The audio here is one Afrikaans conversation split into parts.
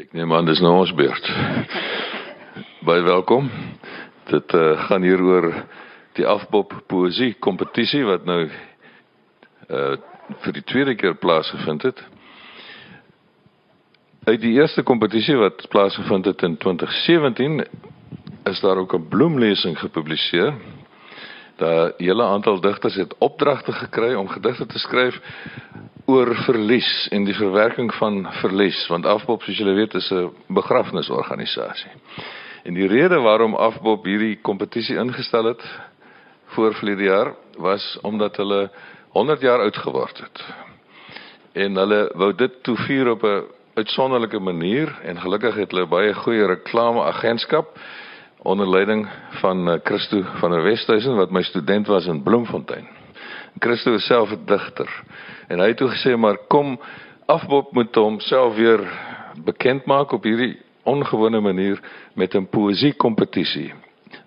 Ek neem aan dis nou ons beurt. Baie welkom. Dit uh, gaan hier oor die afbop poesie kompetisie wat nou uh vir die tweede keer plaasgevind het. Uit die eerste kompetisie wat plaasgevind het in 2017 is daar ook 'n bloemlesing gepubliseer. 'n hele aantal digters het opdragte gekry om gedigte te skryf oor verlies en die verwerking van verlies want Afbop soos julle weet is 'n begrafnisorganisasie. En die rede waarom Afbop hierdie kompetisie ingestel het voor verlede jaar was omdat hulle 100 jaar oud geword het. En hulle wou dit toe vier op 'n uitsonderlike manier en gelukkig het hulle baie goeie reklameagentskap onder leiding van eh, Christo van der Westhuizen wat my student was in Bloemfontein. Christo is self 'n digter en hy het toe gesê maar kom afbop moet homself weer bekend maak op hierdie ongewone manier met 'n poesie kompetisie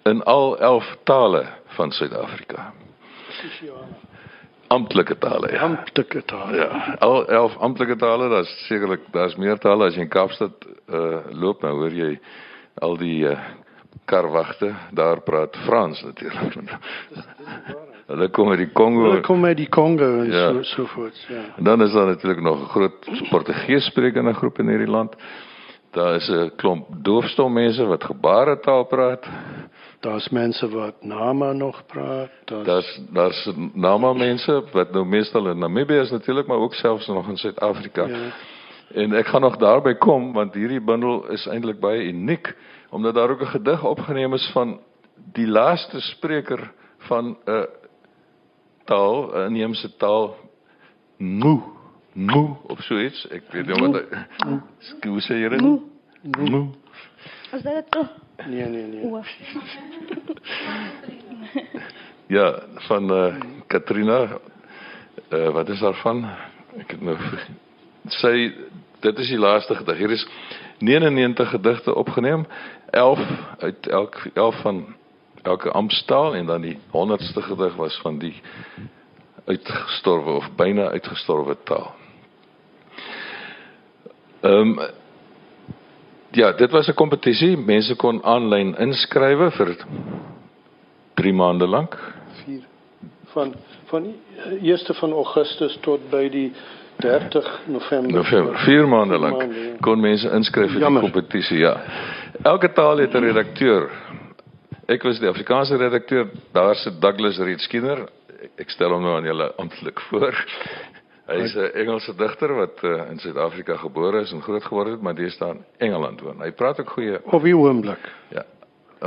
in al 11 tale van Suid-Afrika. Amptelike tale. Ja. Amptelike tale. Ja, al 11 amptelike tale, daar's sekerlik daar's meer tale as jy in Kaapstad uh loop nou hoor jy al die uh, Karwachten, daar praat Frans natuurlijk. Dan komen die Congo. Dan komen die Congo en ja. Ja. Dan is er natuurlijk nog een groot Portugees sprekende groep in Nederland. Daar is een klomp doofstom mensen wat gebarentaal praat. Daar is mensen wat Nama nog praat. Daar is, Nama mensen, wat nou meestal in Namibië is natuurlijk, maar ook zelfs nog in Zuid-Afrika. En ek gaan nog daarby kom want hierdie bundel is eintlik baie uniek omdat daar ook 'n gedig opgeneem is van die laaste spreker van 'n taal, 'n inheemse taal, Ngu, Ngu of so iets. Ek weet nie wat hy Hoe sê jy dit? Ngu. Is dit dit? Oh, Nee, nee, nee. Ja, van eh uh, Katrina uh, wat is daarvan? Ek het nou sy dit is die laaste gedig. Hier is 99 gedigte opgeneem, 11 uit elk 11 van elke amptstaal en dan die 100ste gedig was van die uitgestorwe of byna uitgestorwe taal. Ehm um, ja, dit was 'n kompetisie. Mense kon aanlyn inskrywe vir 3 maande lank. Vier. Van van die eh, eerste van Augustus tot by die 30 November. November, 4 maande lank ja. kon mense inskryf vir die Jammer. kompetisie, ja. Elke taal het 'n redakteur. Ek was die Afrikaanse redakteur, daar sit Douglas Reed Skinner. Ek stel hom nou aan julle amptelik voor. Hy is 'n Engelse digter wat uh, in Suid-Afrika gebore is en groot geword het, maar deesdae in Engeland woon. Hy praat ook goeie Op die oomblik. ja,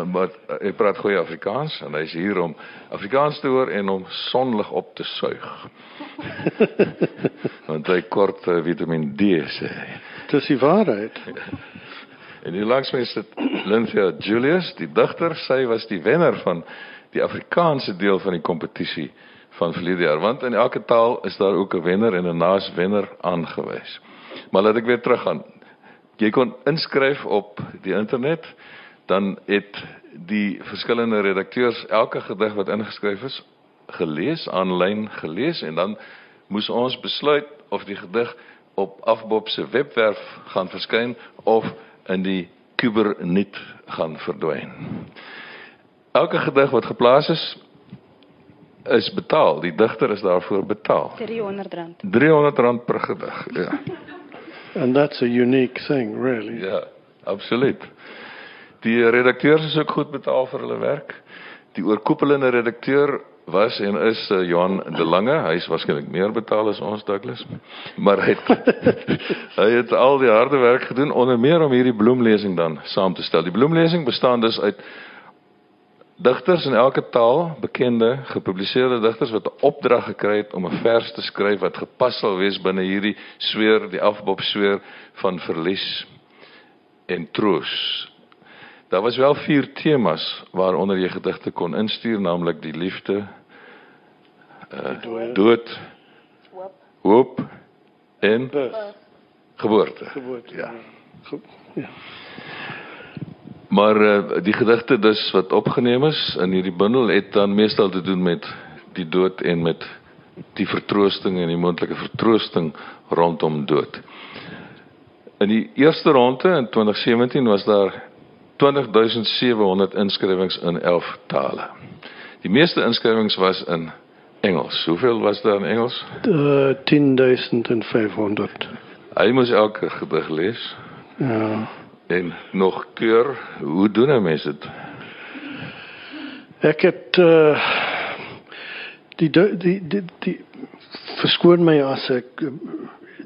maar uh, hy praat goeie Afrikaans en hy is hier om Afrikaans te hoor en om sonlig op te suig. Want hy kort uh, Vitamiin D sê. Dis die waarheid. En hier langs my sit Lynthia Julius, die digter. Sy was die wenner van die Afrikaanse deel van die kompetisie van verlede jaar, want in elke taal is daar ook 'n wenner en 'n naaswenner aangewys. Maar laat ek weer teruggaan. Jy kon inskryf op die internet, dan het die verskillende redakteurs elke gedig wat ingeskryf is gelees aanlyn gelees en dan moes ons besluit of die gedig op Afbop se webwerf gaan verskyn of in die Kubernet gaan verdwyn. Elke gedig wat geplaas is is betaal. Die digter is daarvoor betaal. R300. R300 per gedig. Ja. And that's a unique thing, really. Ja, absoluut. Die redakteurs is ook goed betaal vir hulle werk. Die oorkoepelende redakteur was en is uh, Johan De Lange. Hy is waarskynlik meer betaal as ons Douglas. Maar hy het, hy het al die harde werk gedoen onder meer om hierdie bloemlesing dan saam te stel. Die bloemlesing bestaan dus uit digters in elke taal, bekende gepubliseerde digters wat 'n opdrag gekry het om 'n vers te skryf wat gepas sal wees binne hierdie sweer, die afbop sweer van verlies en troos. Daar was wel vier temas waaronder jy gedigte kon instuur, naamlik die liefde, uh, dood, Hoop. en geboorte. geboorte. Ja. Ge- ja. Maar uh, die gedigte dus wat opgeneem is in hierdie bundel het dan meestal te doen met die dood en met die vertroosting en die moontlike vertroosting rondom dood. In die eerste ronde in 2017 was daar 20700 inskrywings in 11 tale. Die meeste inskrywings was in Engels. Hoeveel was daar in Engels? Uh, 10.500. Hy moes elke gedig lees Ja. en nog keur. Hoe doen 'n mens dit? Ek het uh, die du- die die, die verskoon my as ek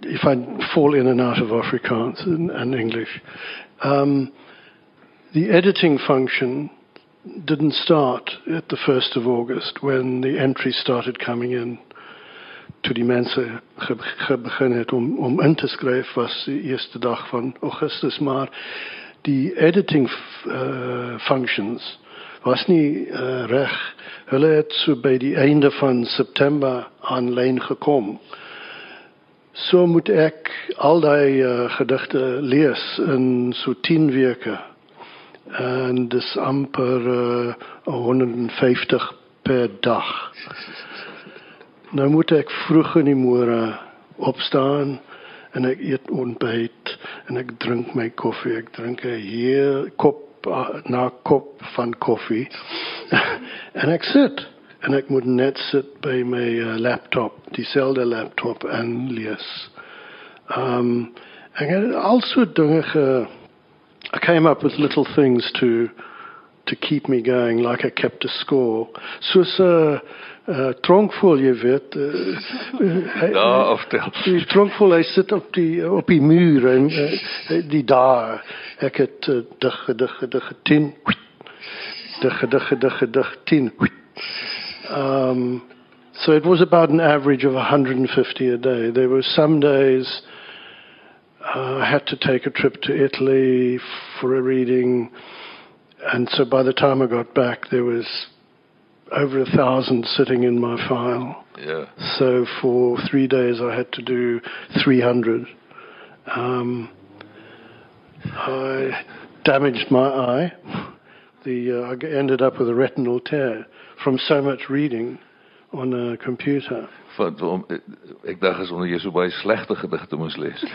if I fall in and out of Afrikaans and, and English. Um, the editing function didn't start at the 1st of August when the entries started coming in. Toe die mense begin het om om in te skryf was die eerste dag van Augustus maar die editing uh, functions was nie uh, reg. Hulle het so by die einde van September aanlyn gekom. So moet ek al daai uh, gedigte lees in so 10 weke. En dis amper uh, 150 per dag. Nou moet ek vroeg in die môre opstaan en ek eet ontbyt en ek drink my koffie. Ek drink 'n heel kop uh, na kop van koffie. en ek sit en ek moet net sit by my uh, laptop, dieselfde laptop en lees. Um ek het also dinge ge I came up with little things to to keep me going like I kept a score. Soos 'n uh, uh, tronkvol, jy weet. Uh, uh, Ja, oftel. Die tronkvol hy sit op die op die muur en uh, die daar ek het uh, dig dig dig 10 dig dig dig dig 10 um so it was about an average of 150 a day there were some days uh, I had to take a trip to Italy for a reading and so by the time I got back there was over a thousand sitting in my file Ja. so for three days I had to do 300. Um, I damaged my eye. The uh, I ended up with a retinal tear from so much reading Op een computer. Verdomme, eh, ik dacht eens onder Jezus bij slechte gedachten moest lezen.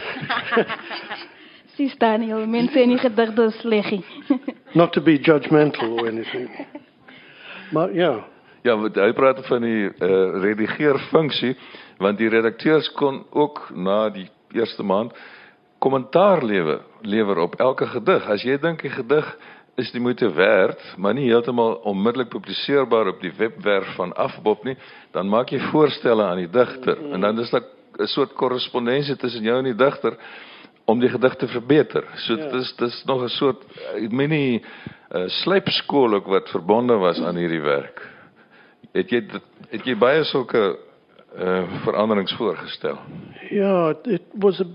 Precies, Daniel. Mensen in je gedachten slecht. Not to be judgmental or anything. Maar ja. Ja, we praten van die uh, redigeerfunctie. Want die redacteurs kon ook na die eerste maand commentaar leveren op elke gedig. As jy dink die gedig is die moeite werd, maar nie heeltemal onmiddellik publiseerbaar op die webwerf van Afbop nie, dan maak jy voorstelle aan die digter en dan is daar 'n soort korrespondensie tussen jou en die digter om die gedig te verbeter. So Ja. dit is dis nog 'n soort uh, mini uh, slypskool ook wat verbonde was aan hierdie werk. Het jy het jy baie sulke uh, veranderings voorgestel? it, it was a.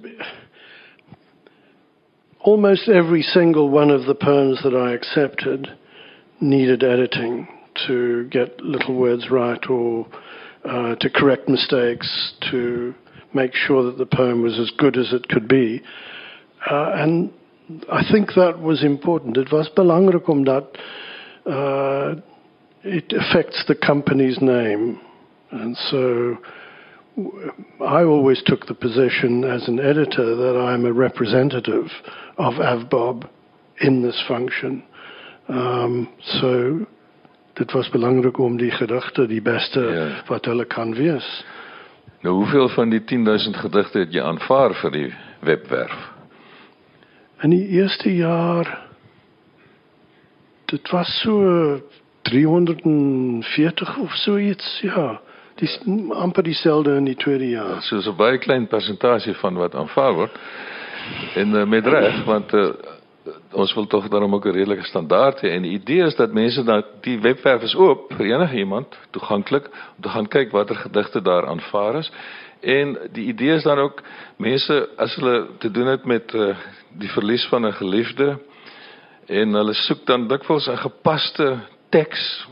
Almost every single one of the poems that I accepted needed editing to get little words right or uh, to correct mistakes, to make sure that the poem was as good as it could be. Uh, and I think that was important. It was belangrijk omdat uh, it affects the company's name. And so I always took the position as an editor that I'm a representative of AVBOB in this function. Um, so dit was belangrijk om die gedachte die beste Ja. wat hulle kan wees. Nou hoeveel van die 10000 gedigte het jy aanvaar vir die webwerf? In die eerste jaar dit was so 340 of so iets, ja. Dis amper dieselfde in die tweede jaar. So 'n baie klein persentasie van wat aanvaar word. En uh, met reg want uh, ons wil tog daarom ook 'n redelike standaard hê en die idee is dat mense dat die webwerf is oop vir enige iemand toeganklik om te gaan kyk watter gedigte daar aanvaar is. En die idee is dan ook mense as hulle te doen het met uh, die verlies van 'n geliefde en hulle soek dan dikwels 'n gepaste teks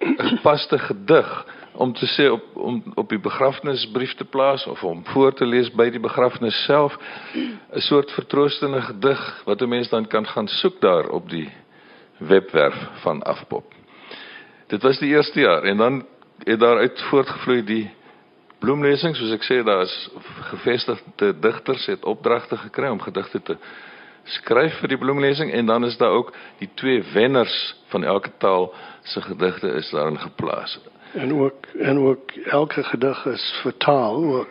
'n gepaste gedig om te sê op om op die begrafnisbrief te plaas of om voor te lees by die begrafnis self 'n soort vertroostende gedig wat 'n mens dan kan gaan soek daar op die webwerf van Afpop. Dit was die eerste jaar en dan het daaruit voortgevloei die bloemlesing, soos ek sê, daar is gevestigde digters het opdragte gekry om gedigte te skryf vir die bloemlesing en dan is daar ook die twee wenners van elke taal se gedigte is daarin geplaas. En ook, en ook elke gedig is vertaal ook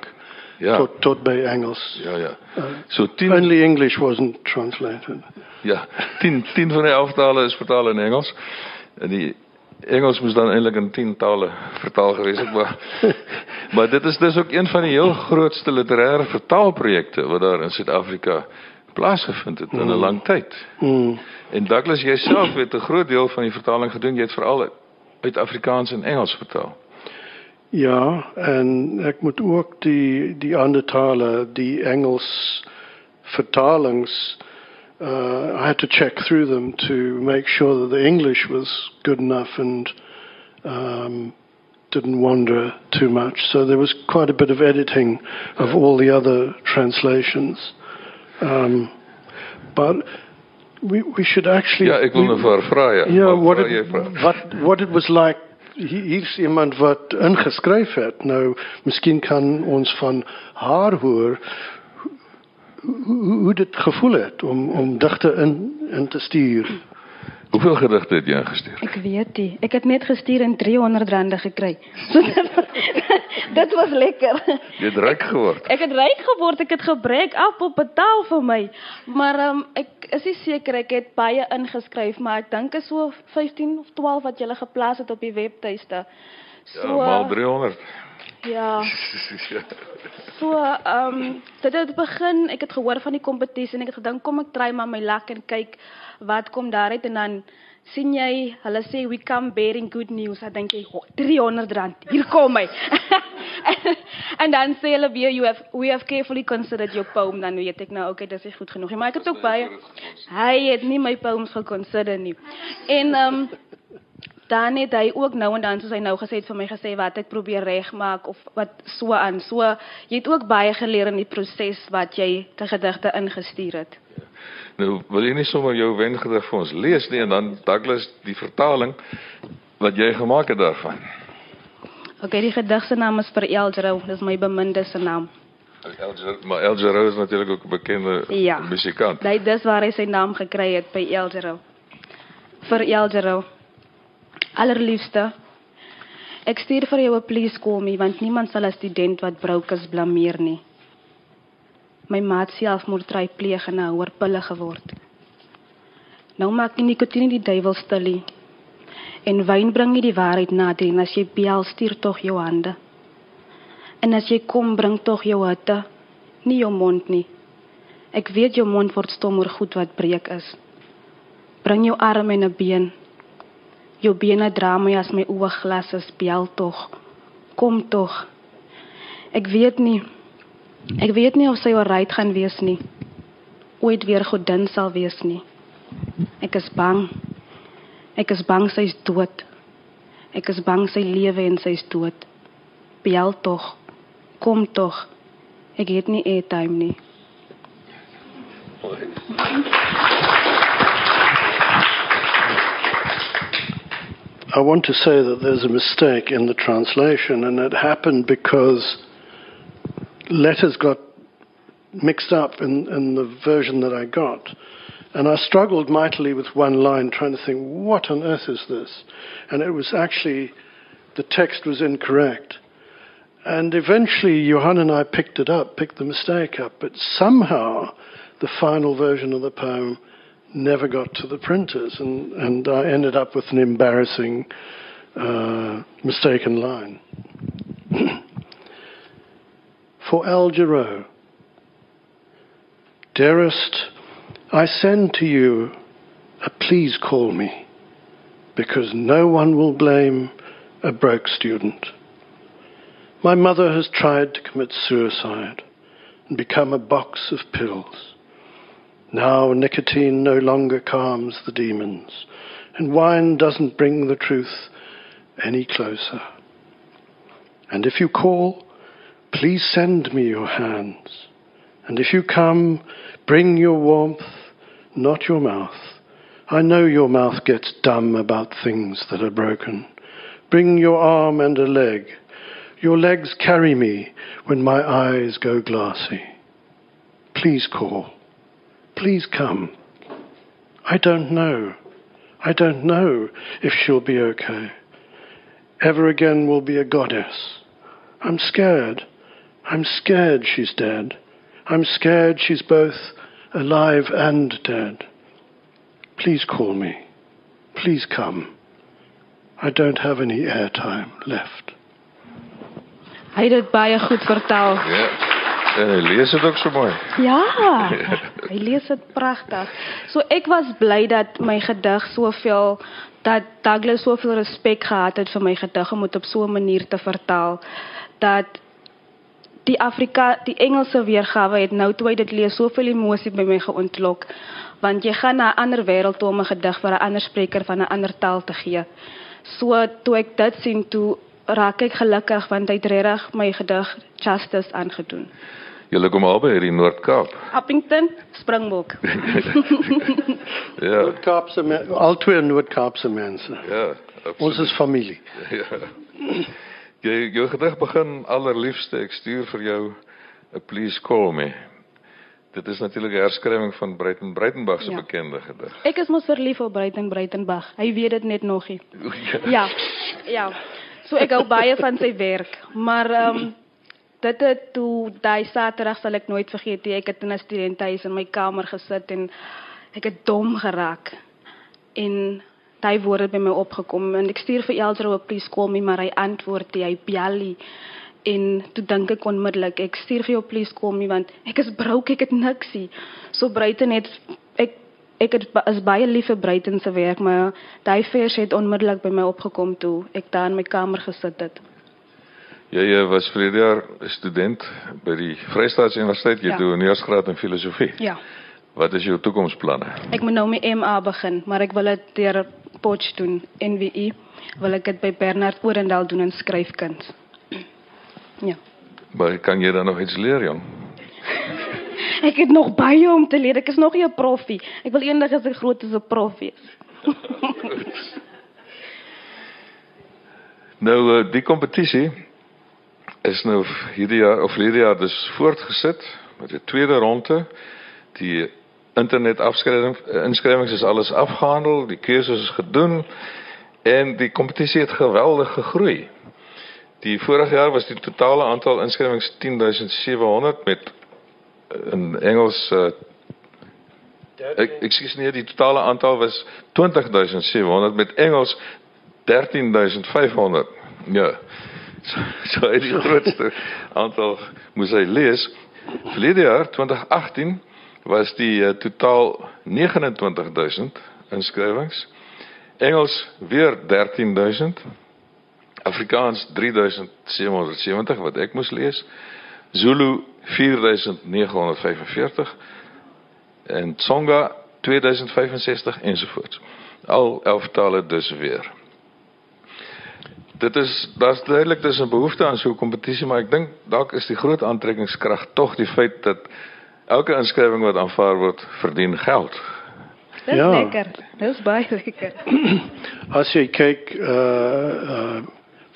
Ja. tot, tot by Engels. Ja, ja. Uh, So 10 only English wasn't translated. Ja, 10 10 van die 11 tale is vertaal in Engels. En die Engels moes dan eintlik in 10 tale vertaal gewees het, maar maar dit is dus ook een van die heel grootste literêre vertaalprojekte wat daar in Suid-Afrika plaasgevind het in 'n lang tyd. Mm. En Douglas jouself het 'n groot deel van die vertaling gedoen. Jy het veral uit Afrikaans en Engels vertaal. Ja, en ek moet ook die die ander tale, die Engels vertalings uh, I had to check through them to make sure that the English was good enough and um, didn't wander too much. So there was quite a bit of editing of all the other translations. Um, but we, we should actually. Ja, ek wil we- nou vir haar vra ja. Ja, Maar what wat what it was like hier is iemand wat ingeskryf het. Nou, miskien kan ons van haar hoor hoe, hoe, hoe dit gevoel het om om digte in in te stuur. Hoeveel gedigte het jy ingestuur? Ek weet nie. Ek het net gestuur en 300 rande gekry. So dit, dit was lekker. Jy het ryk geword. Ek het ryk geword, ek het gebreek af op betaal vir my. Maar ehm um, ek is nie seker ek het baie ingeskryf, maar ek dink is so 15 of 12 wat jy geplaas het op die webtuiste. Ja, maal 300. ja. So, ehm um, dit het begin, ek het gehoor van die kompetisie en ek het gedink kom ek try maar my luck en kyk wat kom daaruit en dan sien jy, hulle sê we come bearing good news. Dan dink jy "Ho, 300 rand. Hier kom hy. en dan sê hulle weer you have we have carefully considered your poem dan weet ek nou okay, dis goed genoeg nie, maar ek het ook baie hy het nie my poems geconsider nie. En ehm um, dan het hy ook nou en dan soos hy nou gesê het vir my gesê wat ek probeer regmaak of wat so aan. So jy het ook baie geleer in die proses wat jy te gedigte ingestuur het. Nou wil jy nie sommer jou wengedig vir ons lees nie en dan Douglas die vertaling wat jy gemaak het daarvan. Okay, die gedig se naam is vir Eldro, dis my beminde se naam. Elger, maar Elger is natuurlik ook 'n bekende Ja. musikant. Hy dis waar hy sy naam gekry het by Eldro. Vir Eldro. Allerliefste. Ek stuur vir jou 'n please call me want niemand sal 'n student wat brouk is blameer nie. My maat selfmoord pleeg en 'n hoër pille geword. Nou maak die nikotien die duiwel stil. nie. En wyn bring die waarheid nader en as jy bel stuur tog jou hande. En as jy kom bring tog jou hitte, nie jou mond nie. Ek weet jou mond word stom oor goed wat breek is. Bring jou arm en 'n been. Jou bene dra my as my oë glas is, bel tog. Kom tog. Ek weet nie. Ek weet nie of sy ooruit gaan wees nie. Ooit weer godin sal wees nie. Ek is bang. Ek is bang sy's dood. Ek is bang sy lewe en sy's dood. Bel tog. Kom tog. Ek het nie airtime nie. I want to say that there's a mistake in the translation, and it happened because letters got mixed up in, in the version that I got. And I struggled mightily with one line, trying to think, what on earth is this? And it was actually, the text was incorrect. And eventually, Johan and I picked it up, picked the mistake up, but somehow the final version of the poem never got to the printers, and, and I ended up with an embarrassing uh, mistaken line. For Al Giro, dearest, I send to you a please call me, because no one will blame a broke student. My mother has tried to commit suicide and become a box of pills. Now nicotine no longer calms the demons, and wine doesn't bring the truth any closer. And if you call, please send me your hands. And if you come, bring your warmth, not your mouth. I know your mouth gets dumb about things that are broken. Bring your arm and a leg, Your legs carry me when my eyes go glassy. Please call. Please come. I don't know. I don't know if she'll be okay. Ever again will be a goddess. I'm scared. I'm scared she's dead. I'm scared she's both alive and dead. Please call me. Please come. I don't have any airtime left. Hy het dit baie goed vertel. Ja. En hy lees dit ook so mooi. Ja. Hy lees dit pragtig. So ek was bly dat my gedig soveel dat Douglas soveel respek gehad het vir my gedig om dit op so 'n manier te vertaal dat die Afrika die Engelse weergawe het nou toe dit lees soveel emosie by my geontlok want jy gaan na 'n ander wêreld toe om 'n gedig vir 'n ander spreker van 'n ander taal te gee. So toe ek dit sien toe raak ek gelukkig want hy het regtig my gedig justice aangedoen. Julle kom albei hier in Noord-Kaap. Appington, Springbok. Ja. Noordkaapse men- al twee Noordkaapse mense. Ja. Ons absoluut. is familie. Ja. Jy jou gedig begin allerliefste ek stuur vir jou 'n please call me. Dit is natuurlik 'n herskrywing van Breiten Breitenberg se Ja. bekende gedig. Ek is mos verlief op Breiten Breitenberg. Hy weet dit net nog nie. Ja. Ja. Ja. So ek hou baie van sy werk, maar ehm um, dit het toe daai Saterdag sal ek nooit vergeet nie. Ek het in 'n studentehuis in my kamer gesit en ek het dom geraak. En daai woorde by my opgekom en ek stuur vir Elsro 'n please call me, maar hy antwoord nie, hy nie. En toe dink ek onmiddellik, ek stuur vir jou please call me want ek is broke, ek het niksie. So Breiten het ek ek het is baie lief vir Breiten se werk, maar daai vers het onmiddellik by my opgekom toe ek daar in my kamer gesit het. Jy was verlede jaar student by die Vrystaatse Universiteit. Jy Ja. doen 'n honeursgraad in filosofie. Ja. Wat is jou toekomsplanne? Ek moet nou my MA begin, maar ek wil dit deur Potch doen, NWI. Wil ek dit by Bernard Orendal doen in skryfkuns. Ja. Maar kan jy dan nog iets leer, jong? Ek het nog baie om te leer. Ek is nog nie 'n proffie. Ek wil eendag as ek groot is 'n prof wees. Nou eh, die kompetisie is nou hierdie jaar of hierdie jaar dus voortgesit met 'n tweede ronde. Die internet afskrywing inskrywings is alles afgehandel, die keuses is gedoen en die kompetisie het geweldig gegroei. Die vorige jaar was die totale aantal inskrywings 10700 met eh, in Engels uh, ek ekskuus nee, die totale aantal was 20700 met Engels 13500. Ja. So, so die grootste aantal moes hy lees. Verlede jaar 2018 was die uh, totaal 29000 inskrywings. Engels weer 13000. Afrikaans 3770 wat ek moes lees. Zulu 4945 en Tsonga 2065 ensovoorts. Al 11 tale dus weer. Dit is daar's duidelik dis 'n behoefte aan so 'n kompetisie, maar ek dink dalk is die groot aantrekkingskrag tog die feit dat elke inskrywing wat aanvaar word, verdien geld. Dis Ja. lekker. Dis baie lekker. As jy kyk uh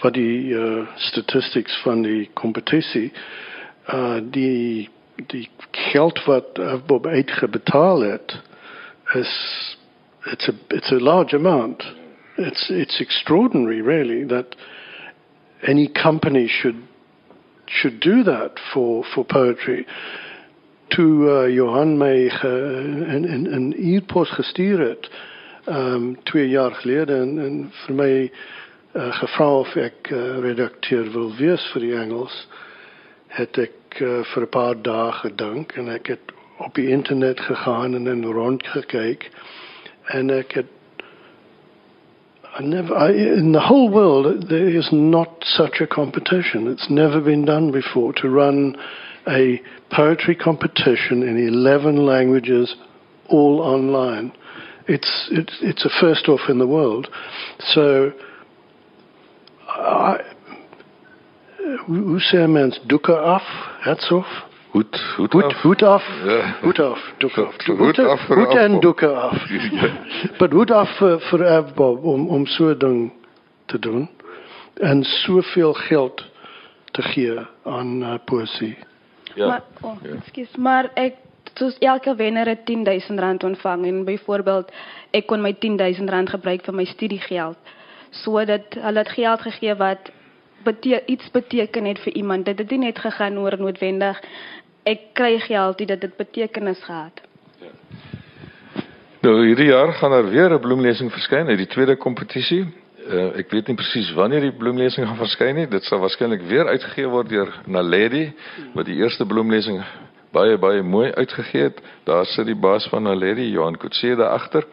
uh die uh statistics van die kompetisie, uh die die geld wat uh, Bob uitgebetaal het is it's a it's a large amount. It's it's extraordinary really that any company should should do that for for poetry. To uh, eh, Johan mij eh, een, een, een e-post gestuurd heeft, um, twee jaar gelede, en, en voor mij uh, gevraagd of ek uh, wil wees vir die Engels, het ek voor paar dae gedink, en ek het op die internet gegaan en, en gekyk, En ek het. I never, I, in the whole world, there is not such a competition. It's never been done before to run a poetry competition in 11 languages all online it's it's it's a first off in the world. So, I, hoe sê mens doeke af, hats off, Hoed, hoed, hoed af. hoed af, Ja. hoed af, doeke af, Hoed af vir hoed en afbob. doeke af. But hoed af vir vir Avbob om om so 'n ding te doen en soveel geld te gee aan uh, poesie. Ja. Maar oh, ja. ekskuus, maar ek soos elke wenner het 10000 rand ontvang en byvoorbeeld ek kon my 10000 rand gebruik vir my studiegeld sodat hulle het geld gegee wat bete iets beteken het vir iemand. Dit het nie net gegaan oor noodwendig ek kry geld, dit het dit betekenis gehad. Nou hierdie jaar gaan daar weer 'n bloemlesing verskyn uit die tweede kompetisie. Uh, ek weet nie presies wanneer die bloemlesing gaan verskyn nie. Dit sal waarskynlik weer uitgegee word deur Naledi wat die eerste bloemlesing baie baie mooi uitgegee het. Daar sit die baas van Naledi, Johan Kutse daar agter.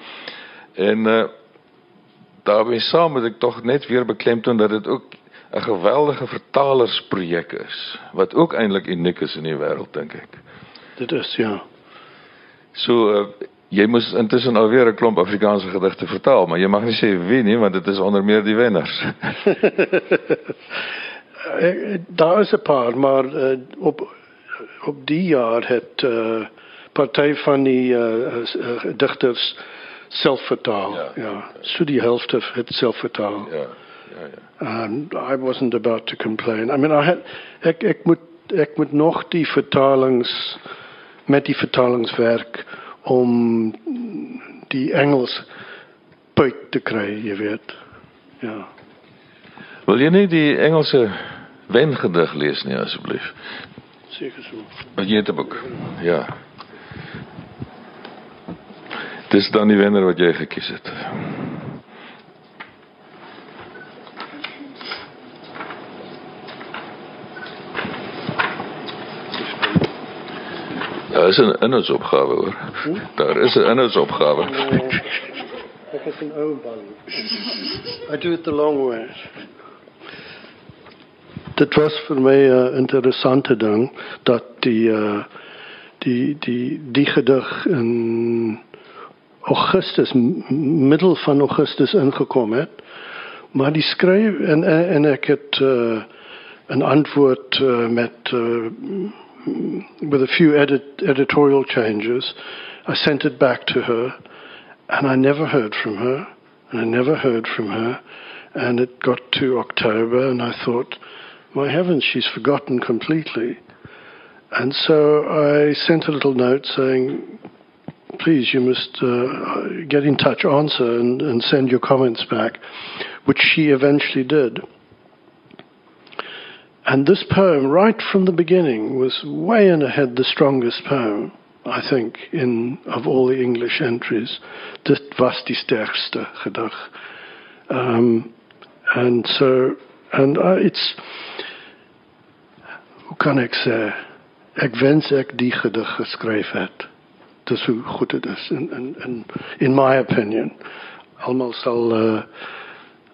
En uh daarmee saam moet ek tog net weer beklemtoon dat dit ook 'n geweldige vertalersprojek is wat ook eintlik uniek is in die wêreld dink ek. Dit is ja. So uh, jy moes intussen alweer 'n klomp Afrikaanse gedigte vertaal, maar jy mag nie sê wie want dit is onder meer die wenners. Eh, Daar is 'n paar, maar uh, op op die jaar het uh, party van die uh, uh, digters self vertaal. Ja. Ja, ja. So die helfte het self vertaal. ja, ja, ja. And I wasn't about to complain. I mean, I had moet ek moet nog die vertalings met die vertalingswerk om die Engels puik te krijgen, je weet. Ja. Wil je nu die Engelse wijngedag lezen, ja, alsjeblieft? Zeker zo. Je het boek. ja. Het is dan die wenner wat jij gekies hebt. Daar is 'n inhoudsopgawe hoor. Daar is 'n inhoudsopgawe. Ek is 'n ou man. I do it the long way. Dit was vir my 'n uh, interessante ding dat die uh, die die die gedig in Augustus middel van Augustus ingekom het. Maar die skryf en en ek het uh, 'n antwoord uh, met uh, with a few edit, editorial changes. I sent it back to her, and I never heard from her, and I never heard from her. And it got to October, and I thought, my heavens, she's forgotten completely. And so I sent a little note saying, please, you must uh, get in touch, answer, and, and send your comments back, which she eventually did. And this poem, right from the beginning, was way and ahead the strongest poem, I think, in of all the English entries. Dit was die sterkste gedig. Um, and so, and uh, it's, hoe kan ek sê, ek wens ek die gedig geskryf het. Dis hoe goed dit is, in, in, in, in my opinion. Almal sal, uh,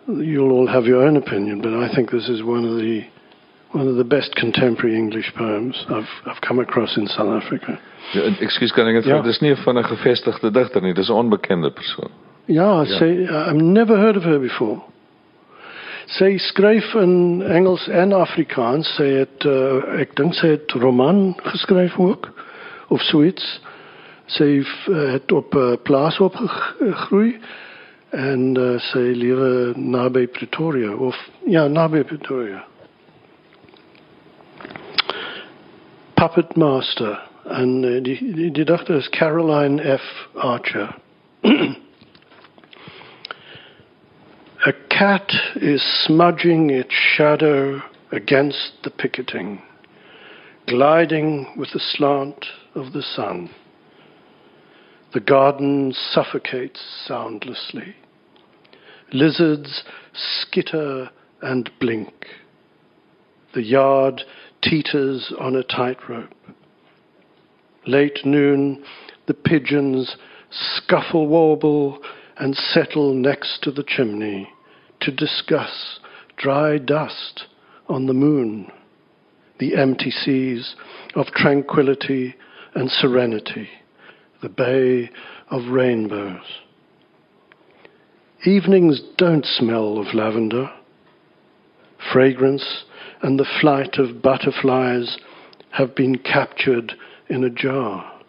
you'll all have your own opinion, but I think this is one of the one of the best contemporary English poems I've, I've come across in South Africa. Ja, ekskuus kan ek dit Ja. ja. dis nie van 'n gevestigde digter nie, dis 'n onbekende persoon. Yeah, Yeah. say I've never heard of her before. Sy skryf in Engels en Afrikaans. Sy het uh, ek dink sy het roman geskryf ook of so iets. Sy uh, het op 'n uh, plaas opgegroei en uh, sy lewe naby Pretoria of ja, naby Pretoria. Puppet Master And uh, die is Caroline F. Archer. A cat is smudging its shadow against the picketing, gliding with the slant of the sun. The garden suffocates soundlessly. Lizards skitter and blink. The yard teeters on a tightrope. Late noon, the pigeons scuffle warble and settle next to the chimney to discuss dry dust on the moon, the empty seas of tranquility and serenity, the bay of rainbows. Evenings don't smell of lavender. Fragrance and the flight of butterflies have been captured in a jar.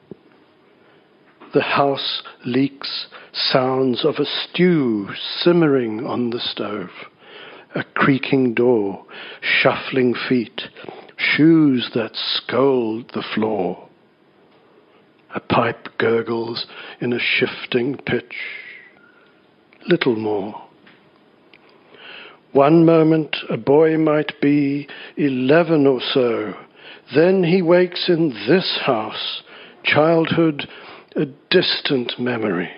The house leaks sounds of a stew simmering on the stove, a creaking door, shuffling feet, shoes that scold the floor. A pipe gurgles in a shifting pitch. Little more. One moment a boy might be eleven or so. Then he wakes in this house, childhood a distant memory.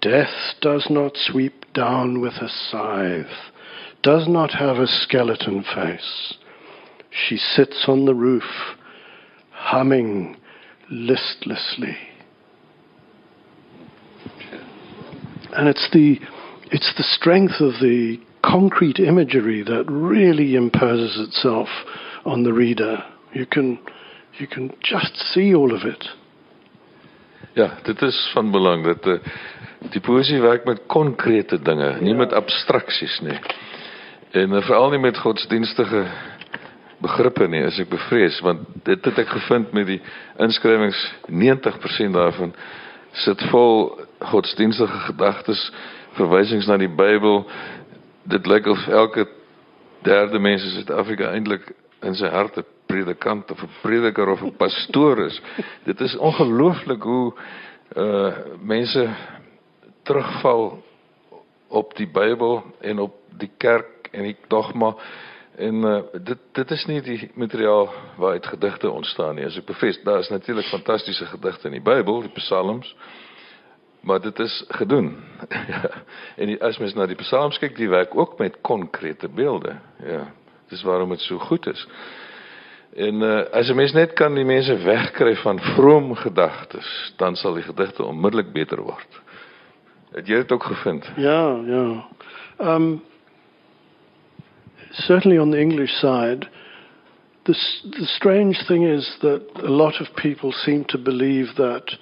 Death does not sweep down with a scythe, does not have a skeleton face. She sits on the roof, humming listlessly. And it's the, it's the strength of the concrete imagery that really imposes itself on the reader. You can, you can just see all of it. Ja, dit is van belang dat uh, die poesie werk met konkrete dinge, nie met abstraksies nie. En uh, veral nie met godsdienstige begrippe nie, as ek bevrees, want dit het ek gevind met die inskrywings 90% daarvan sit vol godsdienstige gedagtes, verwysings na die Bybel. Dit lyk of elke derde mens in Suid-Afrika eintlik in sy hart 'n predikant of 'n prediker of 'n pastoor is. Dit is ongelooflik hoe uh mense terugval op die Bybel en op die kerk en die dogma en uh, dit dit is nie die materiaal waaruit gedigte ontstaan nie. As ek bevestig, daar is natuurlik fantastiese gedigte in die Bybel, die Psalms, maar dit is gedoen. ja. En die, as mens na die Psalms kyk, die werk ook met konkrete beelde. Ja. Dis waarom dit so goed is. En uh, as mens net kan die mense wegkry van vroom gedagtes, dan sal die gedigte onmiddellik beter word. Het jy dit ook gevind? Ja, ja. Um certainly on the English side the the strange thing is that a lot of people seem to believe that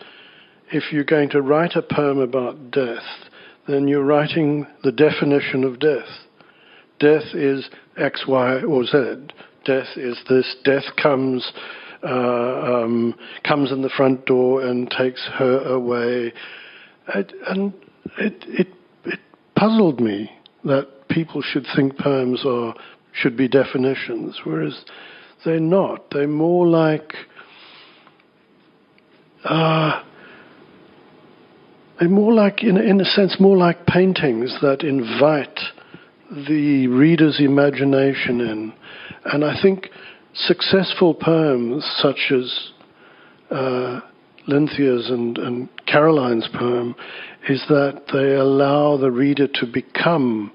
if you're going to write a poem about death, then you're writing the definition of death. Death is X, Y, or Z. Death is this. Death comes, uh, um, comes in the front door and takes her away. It, and it, it, it puzzled me that people should think poems are should be definitions, whereas they're not. They're more like uh, they're more like, in, in a sense, more like paintings that invite the reader's imagination in. And I think successful poems such as uh, Lynthia's and, and Caroline's poem is that they allow the reader to become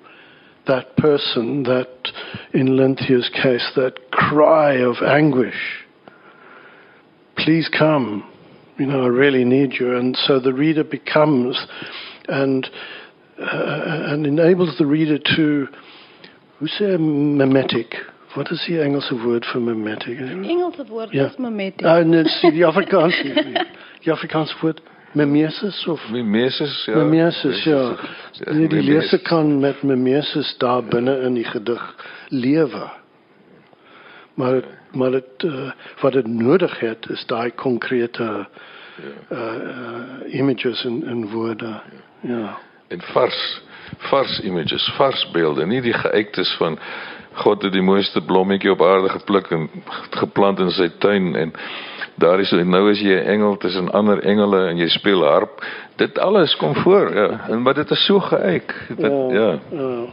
that person, that, in Lynthia's case, that cry of anguish. Please come. You know, I really need you. And so the reader becomes and, uh, and enables the reader to, hoe sê mimetic? Wat is die Engelse woord vir mimetic? Engelse woord ja. is mimetic. Ah, nee, the Afrikaans, die Afrikaanse woord mimesis of mimesis ja. Mimesis ja. ja. Nee, die leser kan met mimesis daar binne in die gedig lewe. Maar maar dit uh, wat dit nodig het is daai konkrete ja. uh, uh, images en en woorde. Ja. ja. En vars vars images, vars beelde, nie die geëiktes van God het die mooiste blommetjie op aarde gepluk en geplant in sy tuin en daar is nou as jy 'n engel tussen ander engele en jy speel harp, dit alles kom voor, ja. En maar dit is so geëik. Dit ja. ja. ja.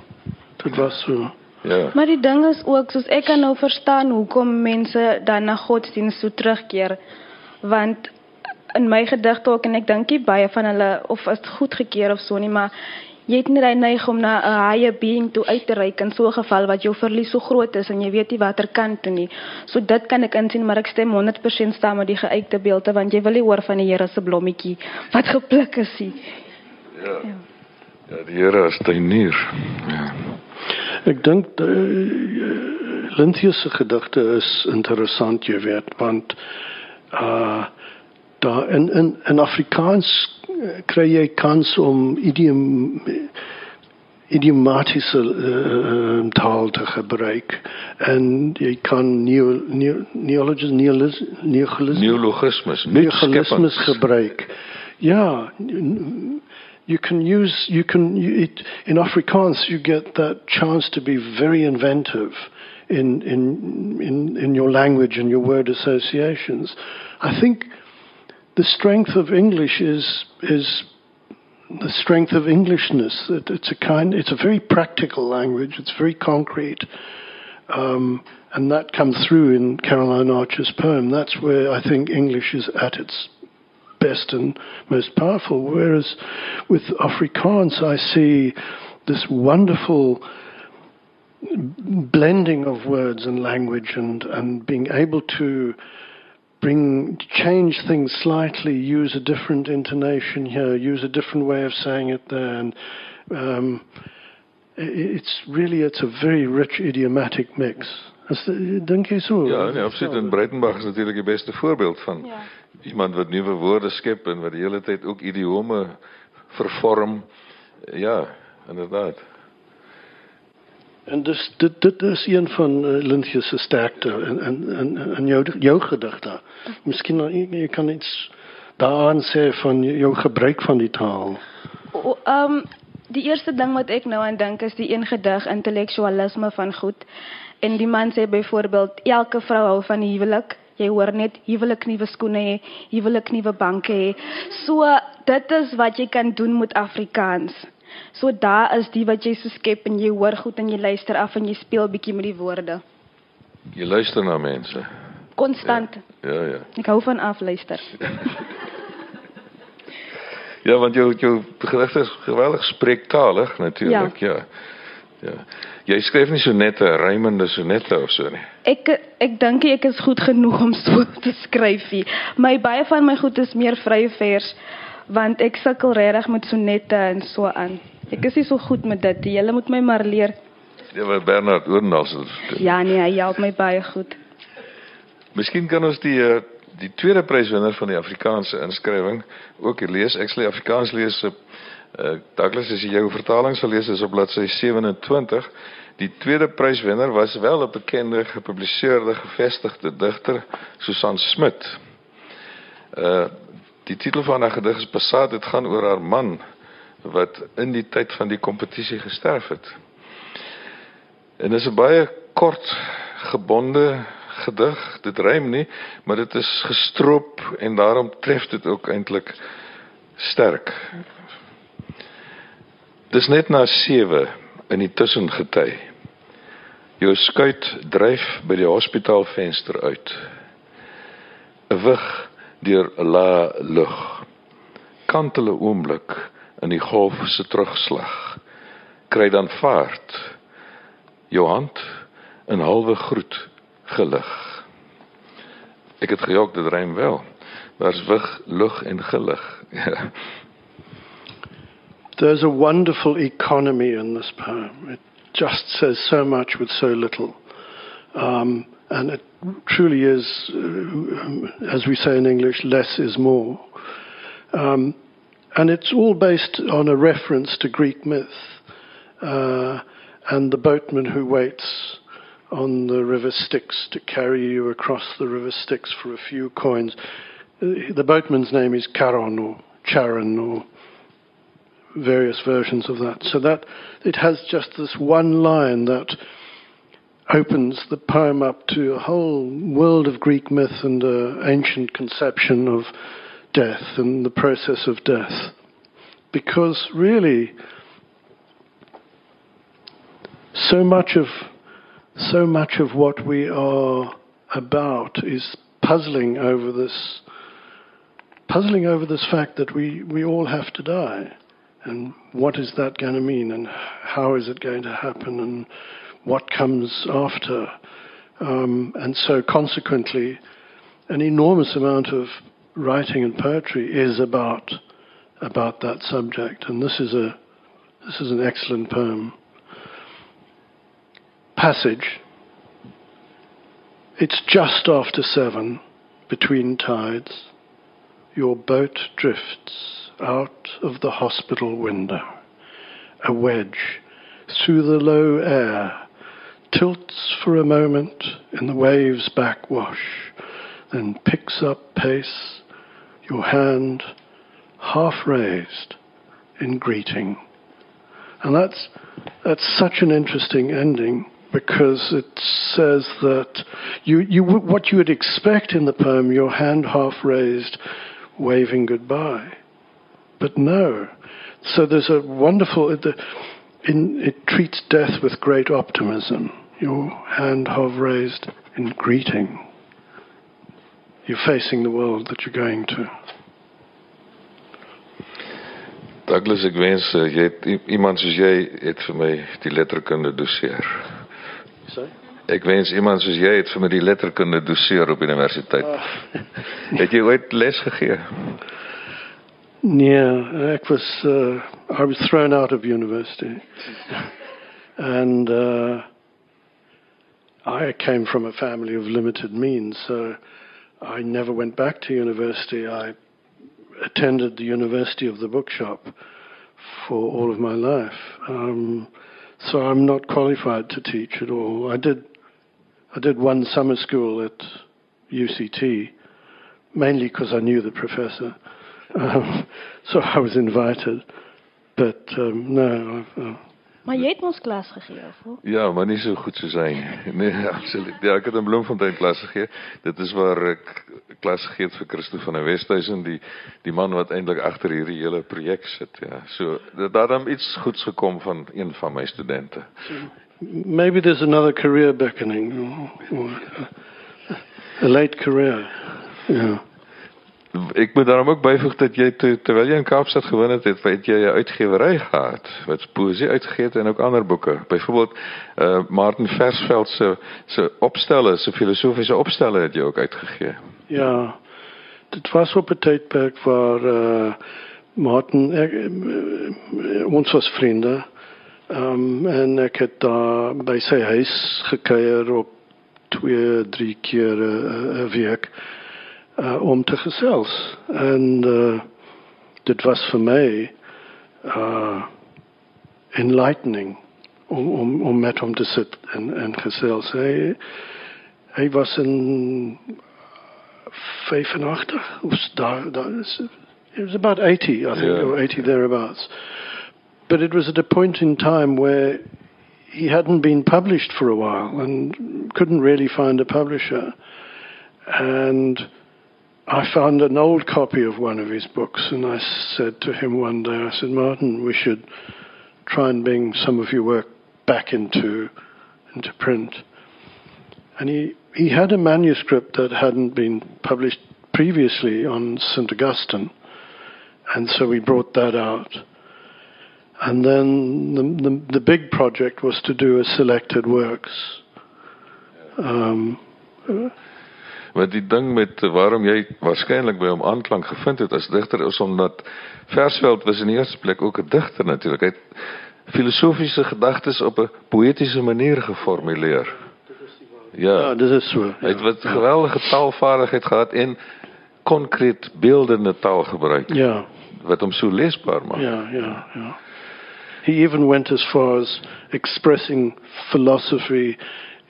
Dit was so. Ja. Maar die ding is ook soos ek kan nou verstaan hoekom mense dan na godsdienst so terugkeer want in my gedigte ook en ek dink nie baie van hulle of is goed gekeer of so nie maar jy het daai neig om na 'n higher being toe uit te reik in so 'n geval wat jou verlies so groot is en jy weet nie watter kant toe nie. So dit kan ek insien maar ek stem 100% saam met die geuite beelde want jy wil nie hoor van die Here se blommetjie wat gepluk is nie. Ja. Ja, ja die Here is tuinier. Ja. Ek dink uh, Linthia se gedigte is interessant, jy weet, want uh daar in in in Afrikaans kry jy kans om idiom idiomatiese uh, taal te gebruik en jy kan neo, neo, neologismes neologismes neologismes gebruik. Ja, you can use you can you, it, in Afrikaans you get that chance to be very inventive in in in in your language and your word associations. I think the strength of English is is the strength of Englishness. It, it's a kind it's a very practical language. It's very concrete. Um, and that comes through in Caroline Archer's poem. That's where I think English is at its best and most powerful. Whereas with Afrikaans, I see this wonderful blending of words and language and, and being able to bring change things slightly, use a different intonation here, use a different way of saying it there, and um, it's really it's a very rich idiomatic mix. As dink jy so? Ja, nee, absoluut. En Breitenberg is natuurlik die beste voorbeeld van ja. Iemand wat nuwe woorde skep en wat die hele tyd ook idiome vervorm. Ja, inderdaad. En dus dit dit is een van uh, Lintje se sterkte en en en en jou jou gedagte. Miskien jy, jy kan iets daaraan sê van jou gebruik van die taal. Ehm um, die eerste ding wat ek nou aan dink is die een gedig intellektualisme van goed. En die man sê byvoorbeeld elke vrou hou van die huwelik. Jy hoor net huwelik nuwe skoene hê, huwelik nuwe banke hê. So dit is wat jy kan doen met Afrikaans. So daar is die wat jy so skep en jy hoor goed en jy luister af en jy speel bietjie met die woorde. Jy luister na mense. Konstant. Ja, ja. ja. Ek hou van afluister. ja, want jou jou gedigte is geweldig spreektalig natuurlik, ja. ja. Ja. Jy skryf nie sonette, rymende sonette of so nie. Ek ek dink ek is goed genoeg om so te skryf nie. My baie van my goed is meer vrye vers want ek sukkel regtig met sonette en so aan. Ek is nie so goed met dit. Jy moet my maar leer. Ja, wat Bernard Oornals doen. Ja nee, hy help my baie goed. Miskien kan ons die eh, die tweede pryswenner van die Afrikaanse inskrywing ook lees. Ek sal Afrikaans lees op uh, Douglas as jy jou vertaling sal lees is op bladsy 27. Die tweede pryswenner was wel 'n bekende gepubliseerde gevestigde digter, Susan Smit. Uh die titel van haar gedig is Passat, dit gaan oor haar man wat in die tyd van die kompetisie gesterf het. En dit is 'n baie kort gebonde gedig. Dit rym nie, maar dit is gestroop en daarom tref dit ook eintlik sterk. Dis net na 7 in die tussengety. Jou skuit dryf by die hospitaalvenster uit. 'n Wig deur 'n la lug. Kantele oomblik in die golf se terugslag. Kry dan vaart. Jou hand in halwe groet gelig. Ek het gejok dit rym wel. Daar's wig, lug en gelig. There's a wonderful economy in this poem. It just says so much with so little. Um, and it truly is, uh, as we say in English, less is more. Um, and it's all based on a reference to Greek myth uh, and the boatman who waits on the river Styx to carry you across the river Styx for a few coins. Uh, the boatman's name is Charon or Charon or various versions of that. So that it has just this one line that opens the poem up to a whole world of Greek myth and uh, ancient conception of death and the process of death. Because really, so much of so much of what we are about is puzzling over this puzzling over this fact that we, we all have to die and what is that going to mean and how is it going to happen and what comes after. Um, and so, consequently, an enormous amount of writing and poetry is about about that subject. And this is a this is an excellent poem. Passage. It's just after seven, between tides. Your boat drifts out of the hospital window, a wedge through the low air tilts for a moment in the wave's backwash, then picks up pace, your hand half raised in greeting. And that's, that's such an interesting ending because it says that you, you, what you would expect in the poem, your hand half raised, waving goodbye. But no. So there's a wonderful, it, in, it treats death with great optimism. Your hand half raised in greeting. You're facing the world that you're going to. Douglas, ek wens uh, jy het iemand soos jy het vir my die letterkunde doseer. Wens iemand het die letterkunde doseer op universiteit. Uh. jy ooit les ek was uh, I was thrown out of university. and uh, I came from a family of limited means, so I never went back to university. I attended the University of the Bookshop for all of my life. Um, so I'm not qualified to teach at all. I did, I did one summer school at UCT, mainly because I knew the professor. Um, so I was invited. But um, no, I've, uh, Maar jy het ons klas gegee, of? Ja, maar nie so goed soos hy nie. Nee, absoluut. Ja, ek het in Bloemfontein klas gegee. Dit is waar ek klas gegee het vir Christo van der Westhuizen, die die man wat eintlik agter hierdie hele projek sit, ja. So daar het iets goeds gekom van een van my studente. Maybe there's another career beckoning. Or, or a late career. Yeah ek moet daarom ook byvoeg dat jy te, terwyl jy in Kaapstad gewoon het, het, het jy 'n uitgewery gehad wat poesie uitgegee het en ook ander boeke. Byvoorbeeld uh Martin Versveld se se opstelle, se filosofiese opstelle het jy ook uitgegee. Ja. Dit was op 'n tydperk waar uh Martin ek, uh, ons was vriende. Um, en ek het daar by sy huis gekuier op twee, drie keer 'n uh, week uh, om te gesels. En uh, dit was voor mij uh, enlightening om, om, om met hem te zitten en, en gezels. Hij, hij was in 85 of daar, daar is, it was about 80, I think, yeah. or 80 thereabouts. But it was at a point in time where he hadn't been published for a while and couldn't really find a publisher. And I found an old copy of one of his books, and I said to him one day, I said, Martin, we should try and bring some of your work back into into print. And he, he had a manuscript that hadn't been published previously on St. Augustine, and so we brought that out. And then the, the, the big project was to do a selected works. Um, Want die ding met waarom jy waarskynlik by hom aanklank gevind het as digter is omdat Versveld was in die eerste plek ook 'n digter natuurlik. Hy het filosofiese gedagtes op 'n poëtiese manier geformuleer. Ja, ja dit is so. Hy het wat ja. geweldige taalvaardigheid gehad en konkreet beeldende taal gebruik. Ja. Wat hom so leesbaar maak. Ja, ja, ja. He even went as far as expressing philosophy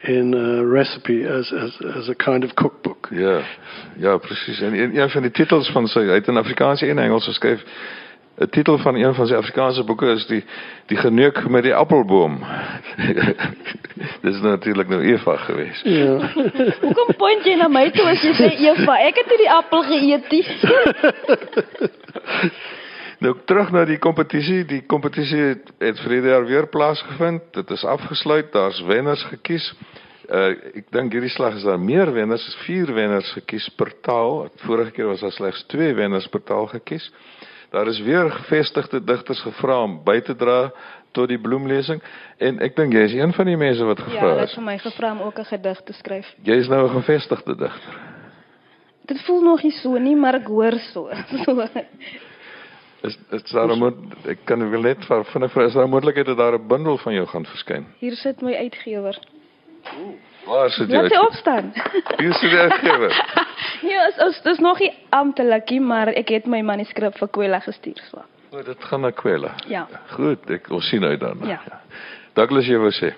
in a recipe as as as a kind of cookbook. Ja. Ja, presies. En een, een van die titels van sy uit in Afrikaans en Engels geskryf. 'n Titel van een van sy Afrikaanse boeke is die die geneuk met die appelboom. Dis natuurlik nou Eva gewees. Ja. Hoekom point jy na my toe as jy sê Eva? Ek het nie die appel geëet nie. Nou terug na die kompetisie. Die kompetisie het, het vrede jaar weer plaasgevind. Dit is afgesluit. Daar's wenners gekies. Uh ek dink hierdie slag is daar meer wenners, vier wenners gekies per taal. Vorige keer was daar slegs twee wenners per taal gekies. Daar is weer gevestigde digters gevra om by te dra tot die bloemlesing en ek dink jy is een van die mense wat gevra is. Ja, dit is vir my gevra om ook 'n gedig te skryf. Jy is nou 'n gevestigde digter. Dit voel nog nie so nie, maar ek hoor so. so. Is is daar 'n moet ek kan wil net vir vinnig vir is daar 'n moontlikheid dat daar 'n bundel van jou gaan verskyn? Hier sit my uitgewer. Waar sit jy? Laat hy opstaan. Hier sit die uitgewer. ja, is is dis nog nie amptelik nie, maar ek het my manuskrip vir Kwela gestuur so. O, dit gaan na Kwela. Ja. Goed, ek ons sien uit dan. Ja. Douglas jy wou sê.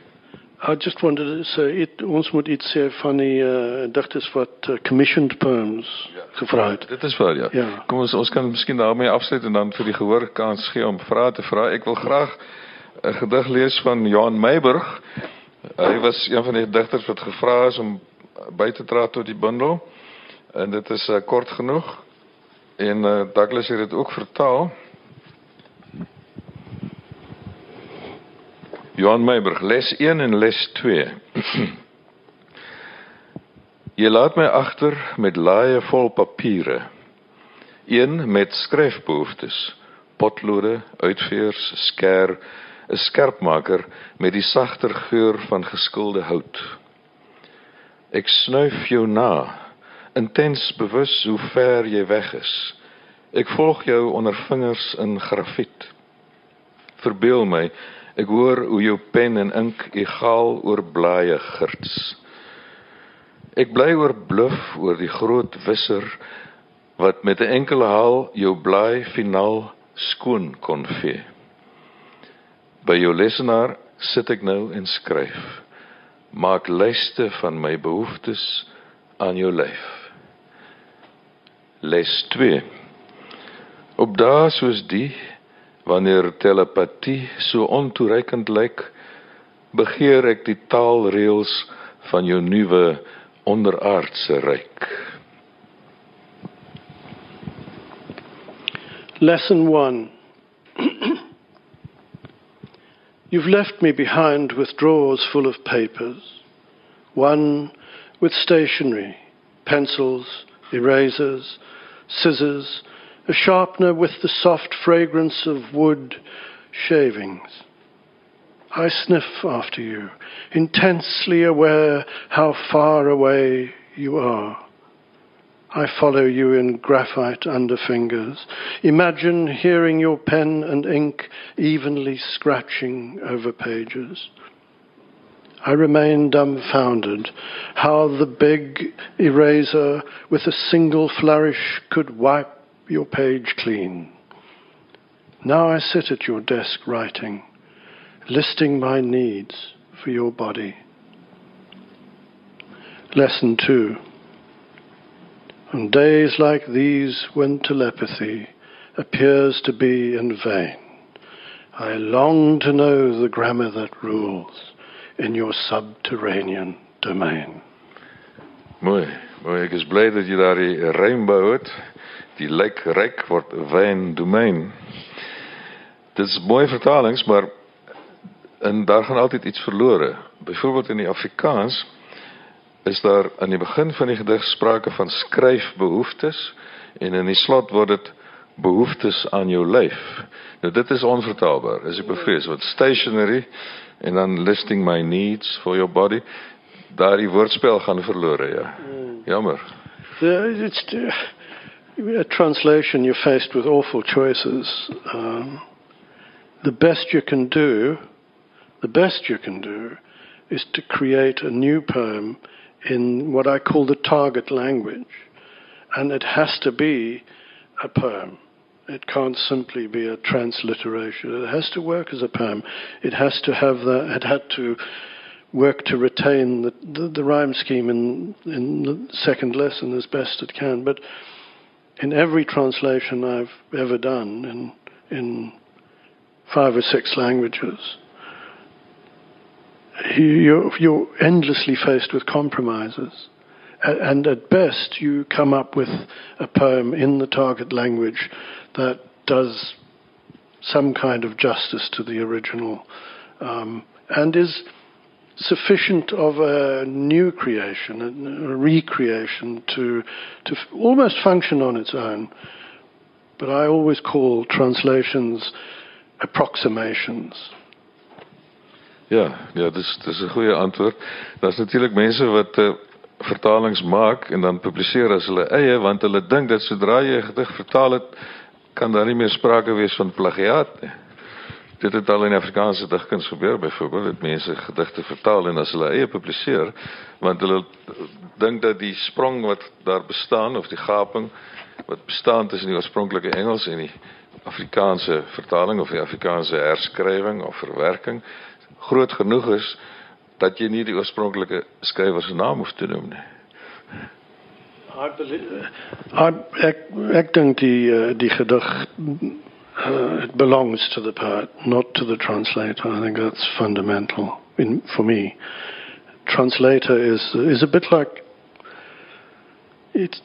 I just wanted to say it ons moet iets sê van die uh, digters wat uh, commissioned poems ja. gevra het. Dit is waar ja. Ja. Kom ons ons kan miskien daarmee afsluit en dan vir die gehoor kans gee om vrae te vra. Ek wil graag 'n gedig lees van Johan Meiburg. Hy was een van die digters wat gevra is om by te dra tot die bundel. En dit is uh, kort genoeg. En uh, Douglas het dit ook vertaal. Johan Meiburg, les 1 en les 2. Jy laat my agter met laaie vol papiere. Een met skryfbehoeftes, potlode, uitveers, skêr, 'n skerpmaker met die sagter geur van geskilde hout. Ek snuif jou na, intens bewus hoe ver jy weg is. Ek volg jou onder vingers in grafiet. Verbeel my Ek hoor hoe jou pen en ink egaal oor blaaie girts. Ek bly oor bluf oor die groot wisser wat met 'n enkele haal jou blaai finaal skoon kon vee. By jou lesenaar sit ek nou en skryf. Maak lyste van my behoeftes aan jou lyf. Les 2. Op dae soos die Wanneer telepatie so ontoereikend lyk, begeer ek die taalreëls van jou nuwe onderaardse ryk. Lesson 1 You've left me behind with drawers full of papers, one with stationery, pencils, erasers, scissors, a sharpener with the soft fragrance of wood shavings. I sniff after you, intensely aware how far away you are. I follow you in graphite under fingers. Imagine hearing your pen and ink evenly scratching over pages. I remain dumbfounded how the big eraser with a single flourish could wipe your page clean. Now I sit at your desk writing, listing my needs for your body. Lesson 2. On days like these, when telepathy appears to be in vain, I long to know the grammar that rules in your subterranean domain. Mooi, mooi. Ek is bly dat jy daar die het. die lyk ryk word wyn domein. Dit is mooi vertalings, maar en daar gaan altyd iets verlore. Byvoorbeeld in die Afrikaans is daar aan die begin van die gedig sprake van skryfbehoeftes en in die slot word dit behoeftes aan jou lyf. Nou dit is onvertaalbaar. As ek bevrees wat stationary en dan listing my needs for your body, daardie woordspel gaan verlore, ja. Hmm. Jammer. The, it's a translation, you're faced with awful choices. Um, the best you can do, the best you can do, is to create a new poem in what I call the target language. And it has to be a poem. It can't simply be a transliteration. It has to work as a poem. It has to have that, it had to work to retain the, the, the rhyme scheme in, in the second lesson as best it can. But in every translation I've ever done in, in five or six languages, you're, you're endlessly faced with compromises. And at best, you come up with a poem in the target language that does some kind of justice to the original um, and is sufficient of a new creation, a, recreation to to almost function on its own. But I always call translations approximations. Ja, ja, dis dis 'n goeie antwoord. Daar's natuurlik mense wat uh, vertalings maak en dan publiseer as hulle eie want hulle dink dat sodra jy 'n gedig vertaal het, kan daar nie meer sprake wees van plagiaat nie. Dit het al in Afrikaanse digkuns gebeur byvoorbeeld dat mense gedigte vertaal en as hulle eie publiseer want hulle dink dat die sprong wat daar bestaan of die gaping wat bestaan tussen die oorspronklike Engels en die Afrikaanse vertaling of die Afrikaanse herskrywing of verwerking groot genoeg is dat jy nie die oorspronklike skrywer se naam hoef te noem nie. I, ek, ek dink die, uh, die gedig uh, it belongs to the poet, not to the translator. I think that's fundamental in, for me. Translator is is a bit like it.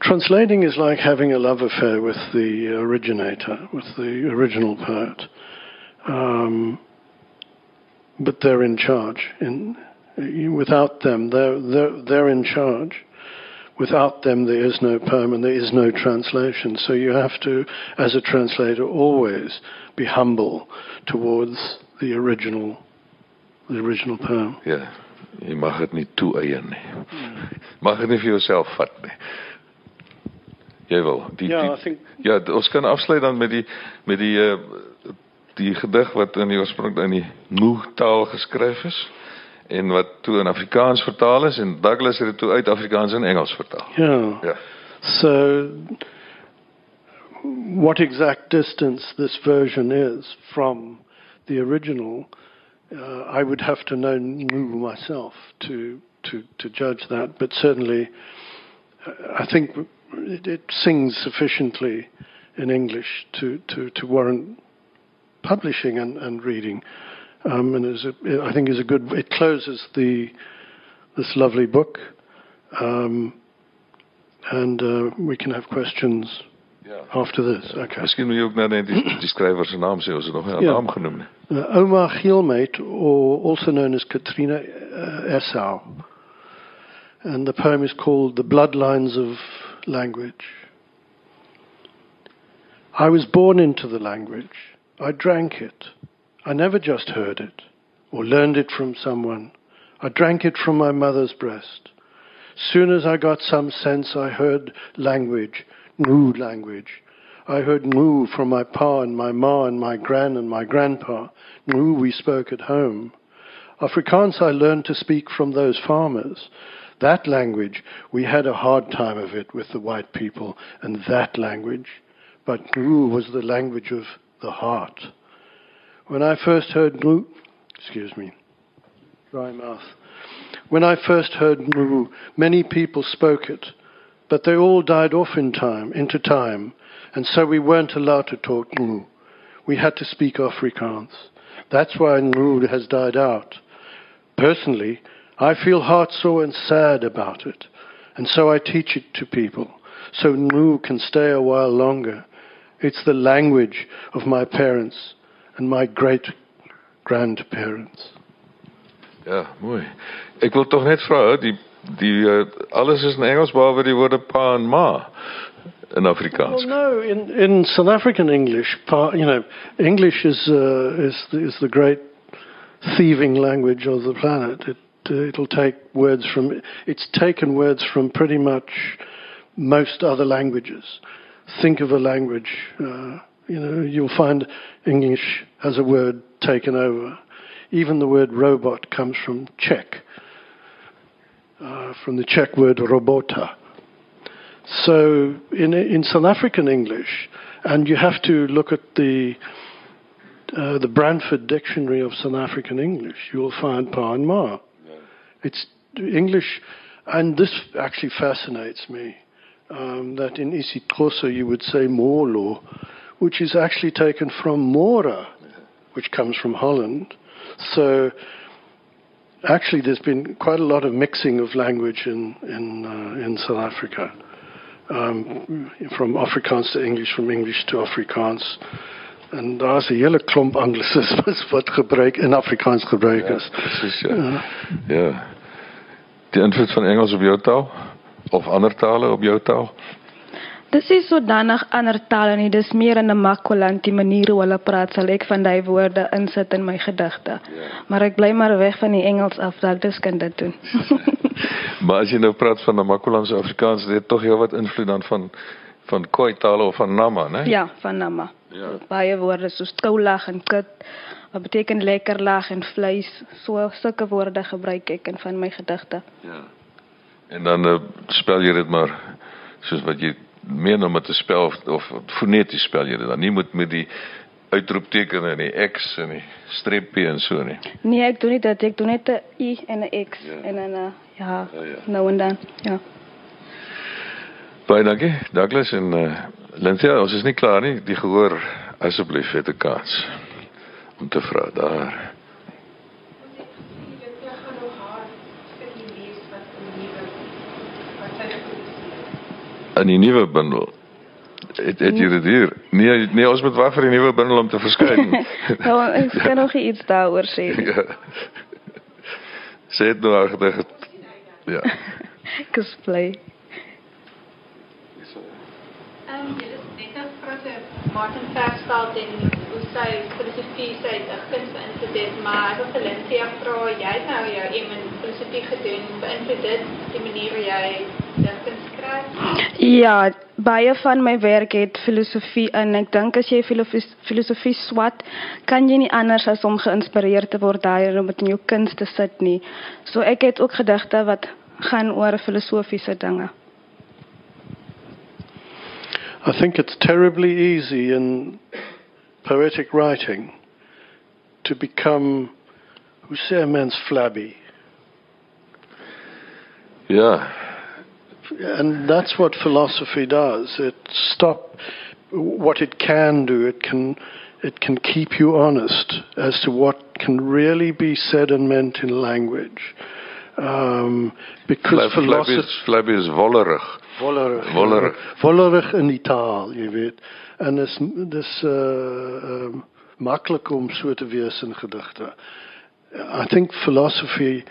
Translating is like having a love affair with the originator, with the original poet. Um, but they're in charge. In, without them, they're, they're, they're in charge. Without them, there is no poem and there is no translation. So you have to, as a translator, always be humble towards the original, the original poem. Ja. Jy mag dit nie toeëien nie. Mag dit nie vir jouself vat nie. Jy wil. Die, Ja, die, I think- Ja, ons kan afsluit dan met die met die uh, die gedig wat in die oorsprong in die Ngoo taal geskryf is en wat toe in Afrikaans vertaal is en Douglas het dit toe uit Afrikaans in Engels vertaal. Yeah. Ja. So, what exact distance this version is from the original, uh, I would have to know myself to, to, to judge that, but certainly uh, I think it, it sings sufficiently in English to, to, to warrant publishing and, and reading. Um, and is a, I think is a good. It closes the this lovely book, um, and uh, we can have questions Ja. after this. Okay. Miskien moet jy ook net die, die skrywer se naam ons het nog nie 'n Ja. naam genoem nie. Uh, Omar Gielmate, or also known as Katrina uh, Essau, and the poem is called "The Bloodlines of Language." I was born into the language. I drank it. I never just heard it or learned it from someone. I drank it from my mother's breast. Soon as I got some sense, I heard language, new language. I heard Ngu from my pa and my ma and my gran and my grandpa. Ngu we spoke at home. Afrikaans I learned to speak from those farmers. That language, we had a hard time of it with the white people, and that language. But Ngu was the language of the heart. When I first heard Ngu, excuse me, dry mouth. When I first heard Ngu, many people spoke it, but they all died off in time, into time, and so we weren't allowed to talk Ngu. We had to speak Afrikaans. That's why Ngu has died out. Personally, I feel heartsore and sad about it, and so I teach it to people, so Ngu can stay a while longer. It's the language of my parents and my great grandparents. Ja, mooi. Ek wil tog net vra, die die uh, alles is in Engels behalwe die woorde pa en ma in Afrikaans. Well, no, in, in South African English, pa- you know, English is uh, is the, is the great thieving language of the planet. It uh, it'll take words from it's taken words from pretty much most other languages. Think of a language, uh, you know, you'll find English has a word taken over. Even the word robot comes from Czech, uh, from the Czech word robota. So in in South African English, and you have to look at the uh, the Brantford Dictionary of South African English. You will find pa and ma. It's English, and this actually fascinates me. Um, that in isiXhosa you would say molo, which is actually taken from mora, which comes from Holland. So actually, there's been quite a lot of mixing of language in in uh, in South Africa um, from Afrikaans to English, from English to Afrikaans. En daar's 'n hele klomp anglisismes wat gebruik in Afrikaans gebruik Ja, is. presies ja. Ja. Die invloed van Engels op jou taal of ander tale op jou taal? Dis is sodanig ander tale nie, dis meer in 'n makwaland die manier hoe hulle praat, sal ek van daai woorde insit in my gedigte. Maar ek bly maar weg van die Engels af, dat dis kan dit doen. Maar as jy nou praat van 'n Makolandse Afrikaans, dit het tog heelwat invloed dan van van Khoi tale of van Nama, né? ja, van Nama. Ja. Baie woorde soos koulag en kut wat beteken lekker lag en vleis, so sulke woorde gebruik ek in van my gedigte. Ja. En dan uh, spel jy dit maar soos wat jy meen om dit te spel of, of foneties spel jy dit dan nie met met die uitroepteken en die X en die streepie en so nie. Nee, ek doen nie dit. Ek doen net 'n I en 'n X Ja. en 'n ja, Ja, ja. nou en dan. Ja. Baie dankie, Douglas en uh, Lynthia, ons is nie klaar nie. Die gehoor asseblief het 'n kans om te vra daar. In die nuwe bundel. Het, het jy dit hier? Nee, nee, ons moet wag vir die nuwe bundel om te verskyn. nou, ek kan nog iets daaroor sê. ja. Sê dit nou agter. Ja. Ek is bly. Ehm um, dit is net prof Martin Verstal en hoe sy filosofie sy digkuns beïnvloed het, maar ek wil vir Lindsay vra, jy het nou jou M in filosofie gedoen, beïnvloed dit die manier hoe jy digkuns? Ja, baie van my werk het filosofie in. Ek dink as jy filosofie, filosofie swat, kan jy nie anders as om geïnspireerd te word daarin om dit in jou kuns te sit nie. So ek het ook gedigte wat gaan oor filosofiese dinge. I think it's terribly easy in poetic writing to become, hoe sê 'n mens flabby? Ja. And that's what philosophy does. It stop what it can do. It can it can keep you honest as to what can really be said and meant in language. Um, because philosophy is, flabby is wollerig. Vollerig in die taal, jy weet. En dis dis uh um, maklik om so te wees in gedigte. I think philosophy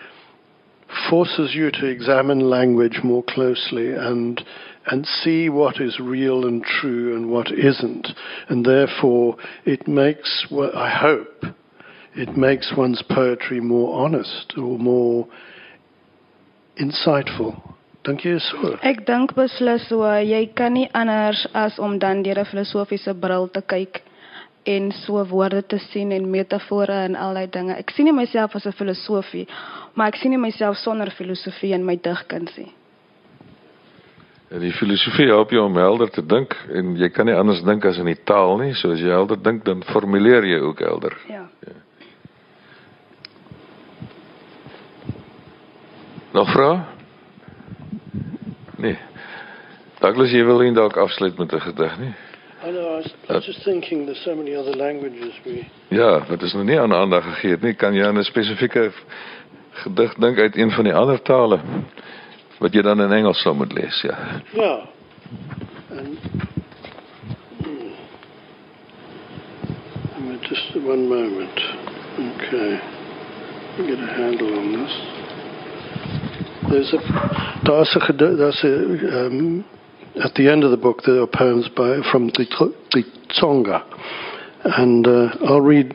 forces you to examine language more closely and and see what is real and true and what isn't. And therefore it makes I hope it makes one's poetry more honest or more insightful. Jy is so? Ek dink beslis so jy kan nie anders as om dan deur 'n filosofiese bril te kyk en so woorde te sien en metafore en al dinge. Ek sien nie myself as 'n filosofie, maar ek sien nie myself sonder filosofie in my digkuns nie. En die filosofie help jou om helder te dink en jy kan nie anders dink as in die taal nie. So as jy helder dink, dan formuleer jy ook helder. Ja. Nog vrae? Nee. Douglas, jy wil nie dalk afsluit met 'n gedig nie? I know. I was, I was just thinking. There's so many other languages we. Ja, wat is nou nie aan aandag gegee het nie. Kan jy aan 'n spesifieke gedig dink uit een van die ander tale wat jy dan in Engels sou moet lees, ja. Yeah. And hmm. Just one moment. Okay. Get a handle on this. There's a a gedi- there's a um, at the end of the book there are poems by from the the Tsonga, and uh, I'll read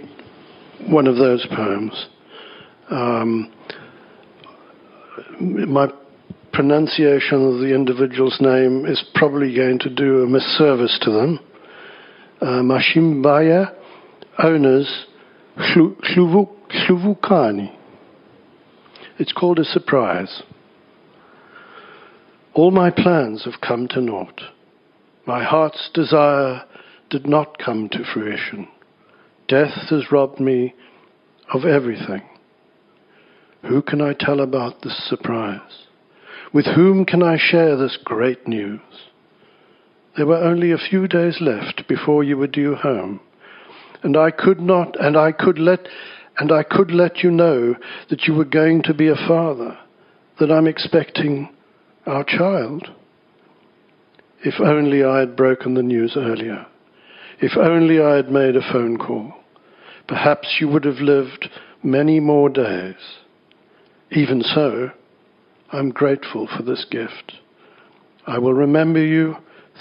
one of those poems. Um, my pronunciation of the individual's name is probably going to do a misservice to them. Uh, Mashimbaya owners Hlu- It's called a surprise. All my plans have come to naught. My heart's desire did not come to fruition. Death has robbed me of everything. Who can I tell about this surprise? With whom can I share this great news? There were only a few days left before you were due home, and I could not, and I could let, and I could let you know that you were going to be a father, that I'm expecting our child. If only I had broken the news earlier. If only I had made a phone call. Perhaps you would have lived many more days. Even so, I'm grateful for this gift. I will remember you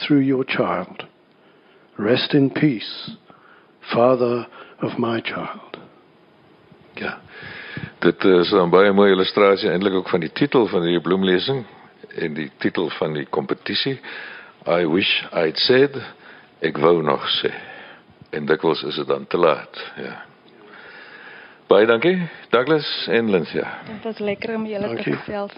through your child. Rest in peace, father of my child. Ja. Dit eh, is 'n baie mooi illustrasie eintlik ook van die titel van die bloemlesing en die titel van die kompetisie. I wish I'd said ek wou nog sê. En dikwels is dit dan te laat. Ja. Baie dankie Douglas en Lynthia. Dit was lekker om julle te gesels.